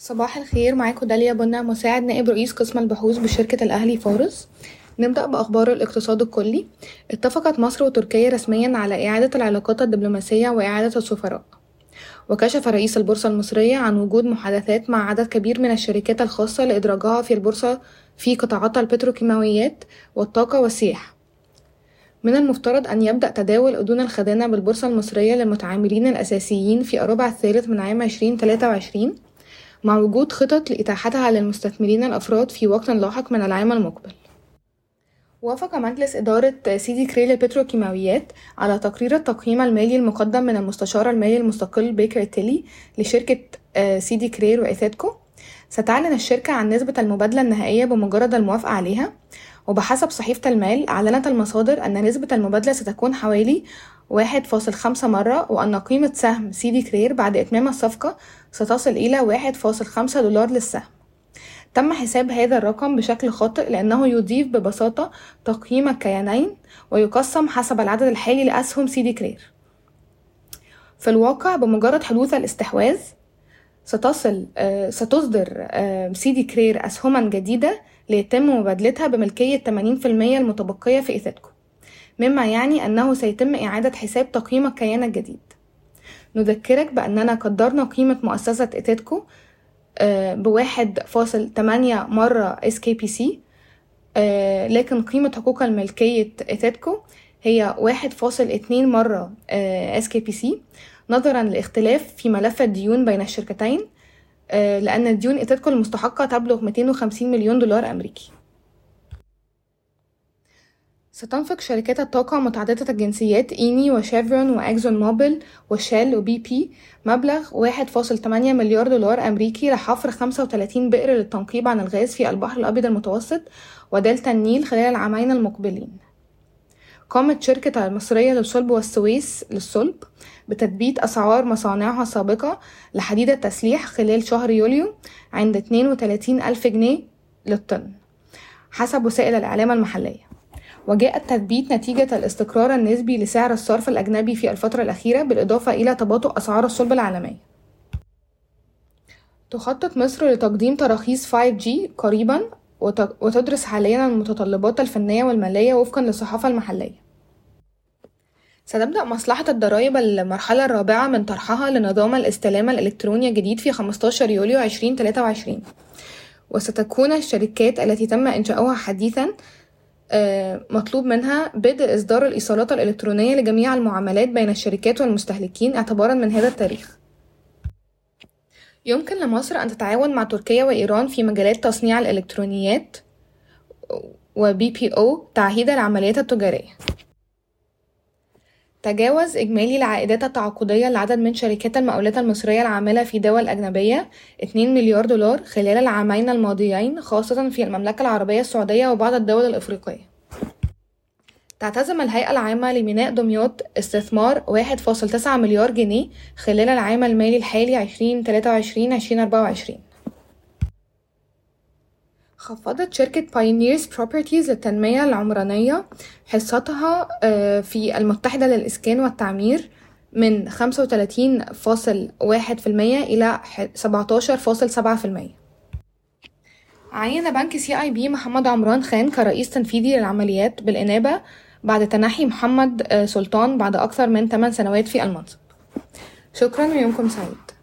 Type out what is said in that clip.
صباح الخير معاكم داليا بنا مساعد نائب رئيس قسم البحوث بشركة الأهلي فارس. نبدأ بأخبار الاقتصاد الكلي. اتفقت مصر وتركيا رسميا على إعادة العلاقات الدبلوماسية وإعادة السفراء. وكشف رئيس البورصة المصرية عن وجود محادثات مع عدد كبير من الشركات الخاصة لإدراجها في البورصة في قطاعات البتروكيماويات والطاقة والسياحة. من المفترض أن يبدأ تداول أذون الخزانة بالبورصة المصرية للمتعاملين الأساسيين في الربع الثالث من عام 2023 مع وجود خطط لإتاحتها للمستثمرين الأفراد في وقت لاحق من العام المقبل. وافق مجلس إدارة سيدي كري للبتروكيماويات على تقرير التقييم المالي المقدم من المستشار المالي المستقل بيكر تيلي لشركة سيدي كرير وإيثاتكو ستعلن الشركة عن نسبة المبادلة النهائية بمجرد الموافقة عليها. وبحسب صحيفة المال أعلنت المصادر أن نسبة المبادلة ستكون حوالي واحد فاصل خمسة مرة وأن قيمة سهم سيدي كرير بعد إتمام الصفقة ستصل إلى واحد فاصل خمسة دولار للسهم. تم حساب هذا الرقم بشكل خاطئ لأنه يضيف ببساطة تقييم الكيانين ويقسم حسب العدد الحالي لأسهم سيدي كرير في الواقع بمجرد حدوث الاستحواذ ستصل ستصدر سيدي كرير أسهما جديدة ليتم مبادلتها بملكية 80% المتبقية في إيثاتكو مما يعني أنه سيتم إعادة حساب تقييم الكيان الجديد. نذكرك بأننا قدرنا قيمة مؤسسة إيثيدكو بواحد فاصل تمانية مرة بي سي لكن قيمة حقوق الملكية إيثيدكو هي واحد فاصل اتنين مرة بي سي نظرا لاختلاف في ملف الديون بين الشركتين لأن ديون إيثيدكو المستحقة تبلغ 250 مليون دولار أمريكي. ستنفق شركات الطاقة متعددة الجنسيات إيني وشيفرون وأكزون موبيل وشيل وبي بي مبلغ واحد فاصل تمانية مليار دولار أمريكي لحفر خمسة وتلاتين بئر للتنقيب عن الغاز في البحر الأبيض المتوسط ودلتا النيل خلال العامين المقبلين. قامت شركة المصرية للصلب والسويس للصلب بتثبيت أسعار مصانعها السابقة لحديد التسليح خلال شهر يوليو عند 32 ألف جنيه للطن حسب وسائل الإعلام المحلية. وجاء التثبيت نتيجة الاستقرار النسبي لسعر الصرف الأجنبي في الفترة الأخيرة بالإضافة إلى تباطؤ أسعار الصلب العالمية. تخطط مصر لتقديم تراخيص 5G قريبا وتدرس حاليا المتطلبات الفنية والمالية وفقا للصحافة المحلية. ستبدأ مصلحة الضرائب المرحلة الرابعة من طرحها لنظام الاستلام الإلكتروني الجديد في 15 يوليو 2023 وستكون الشركات التي تم إنشاؤها حديثا مطلوب منها بدء إصدار الإيصالات الإلكترونية لجميع المعاملات بين الشركات والمستهلكين اعتبارا من هذا التاريخ. يمكن لمصر أن تتعاون مع تركيا وإيران في مجالات تصنيع الإلكترونيات وبي بي أو تعهيد العمليات التجارية. تجاوز إجمالي العائدات التعاقدية لعدد من شركات المقاولات المصرية العاملة في دول أجنبية 2 مليار دولار خلال العامين الماضيين خاصة في المملكة العربية السعودية وبعض الدول الإفريقية. تعتزم الهيئة العامة لميناء دمياط استثمار 1.9 مليار جنيه خلال العام المالي الحالي 2023-2024 خفضت شركة بايونيرز بروبرتيز للتنمية العمرانية حصتها في المتحدة للإسكان والتعمير من 35.1% إلى 17.7% عين بنك سي آي بي محمد عمران خان كرئيس تنفيذي للعمليات بالإنابة بعد تنحي محمد سلطان بعد أكثر من 8 سنوات في المنصب. شكرا ويومكم سعيد.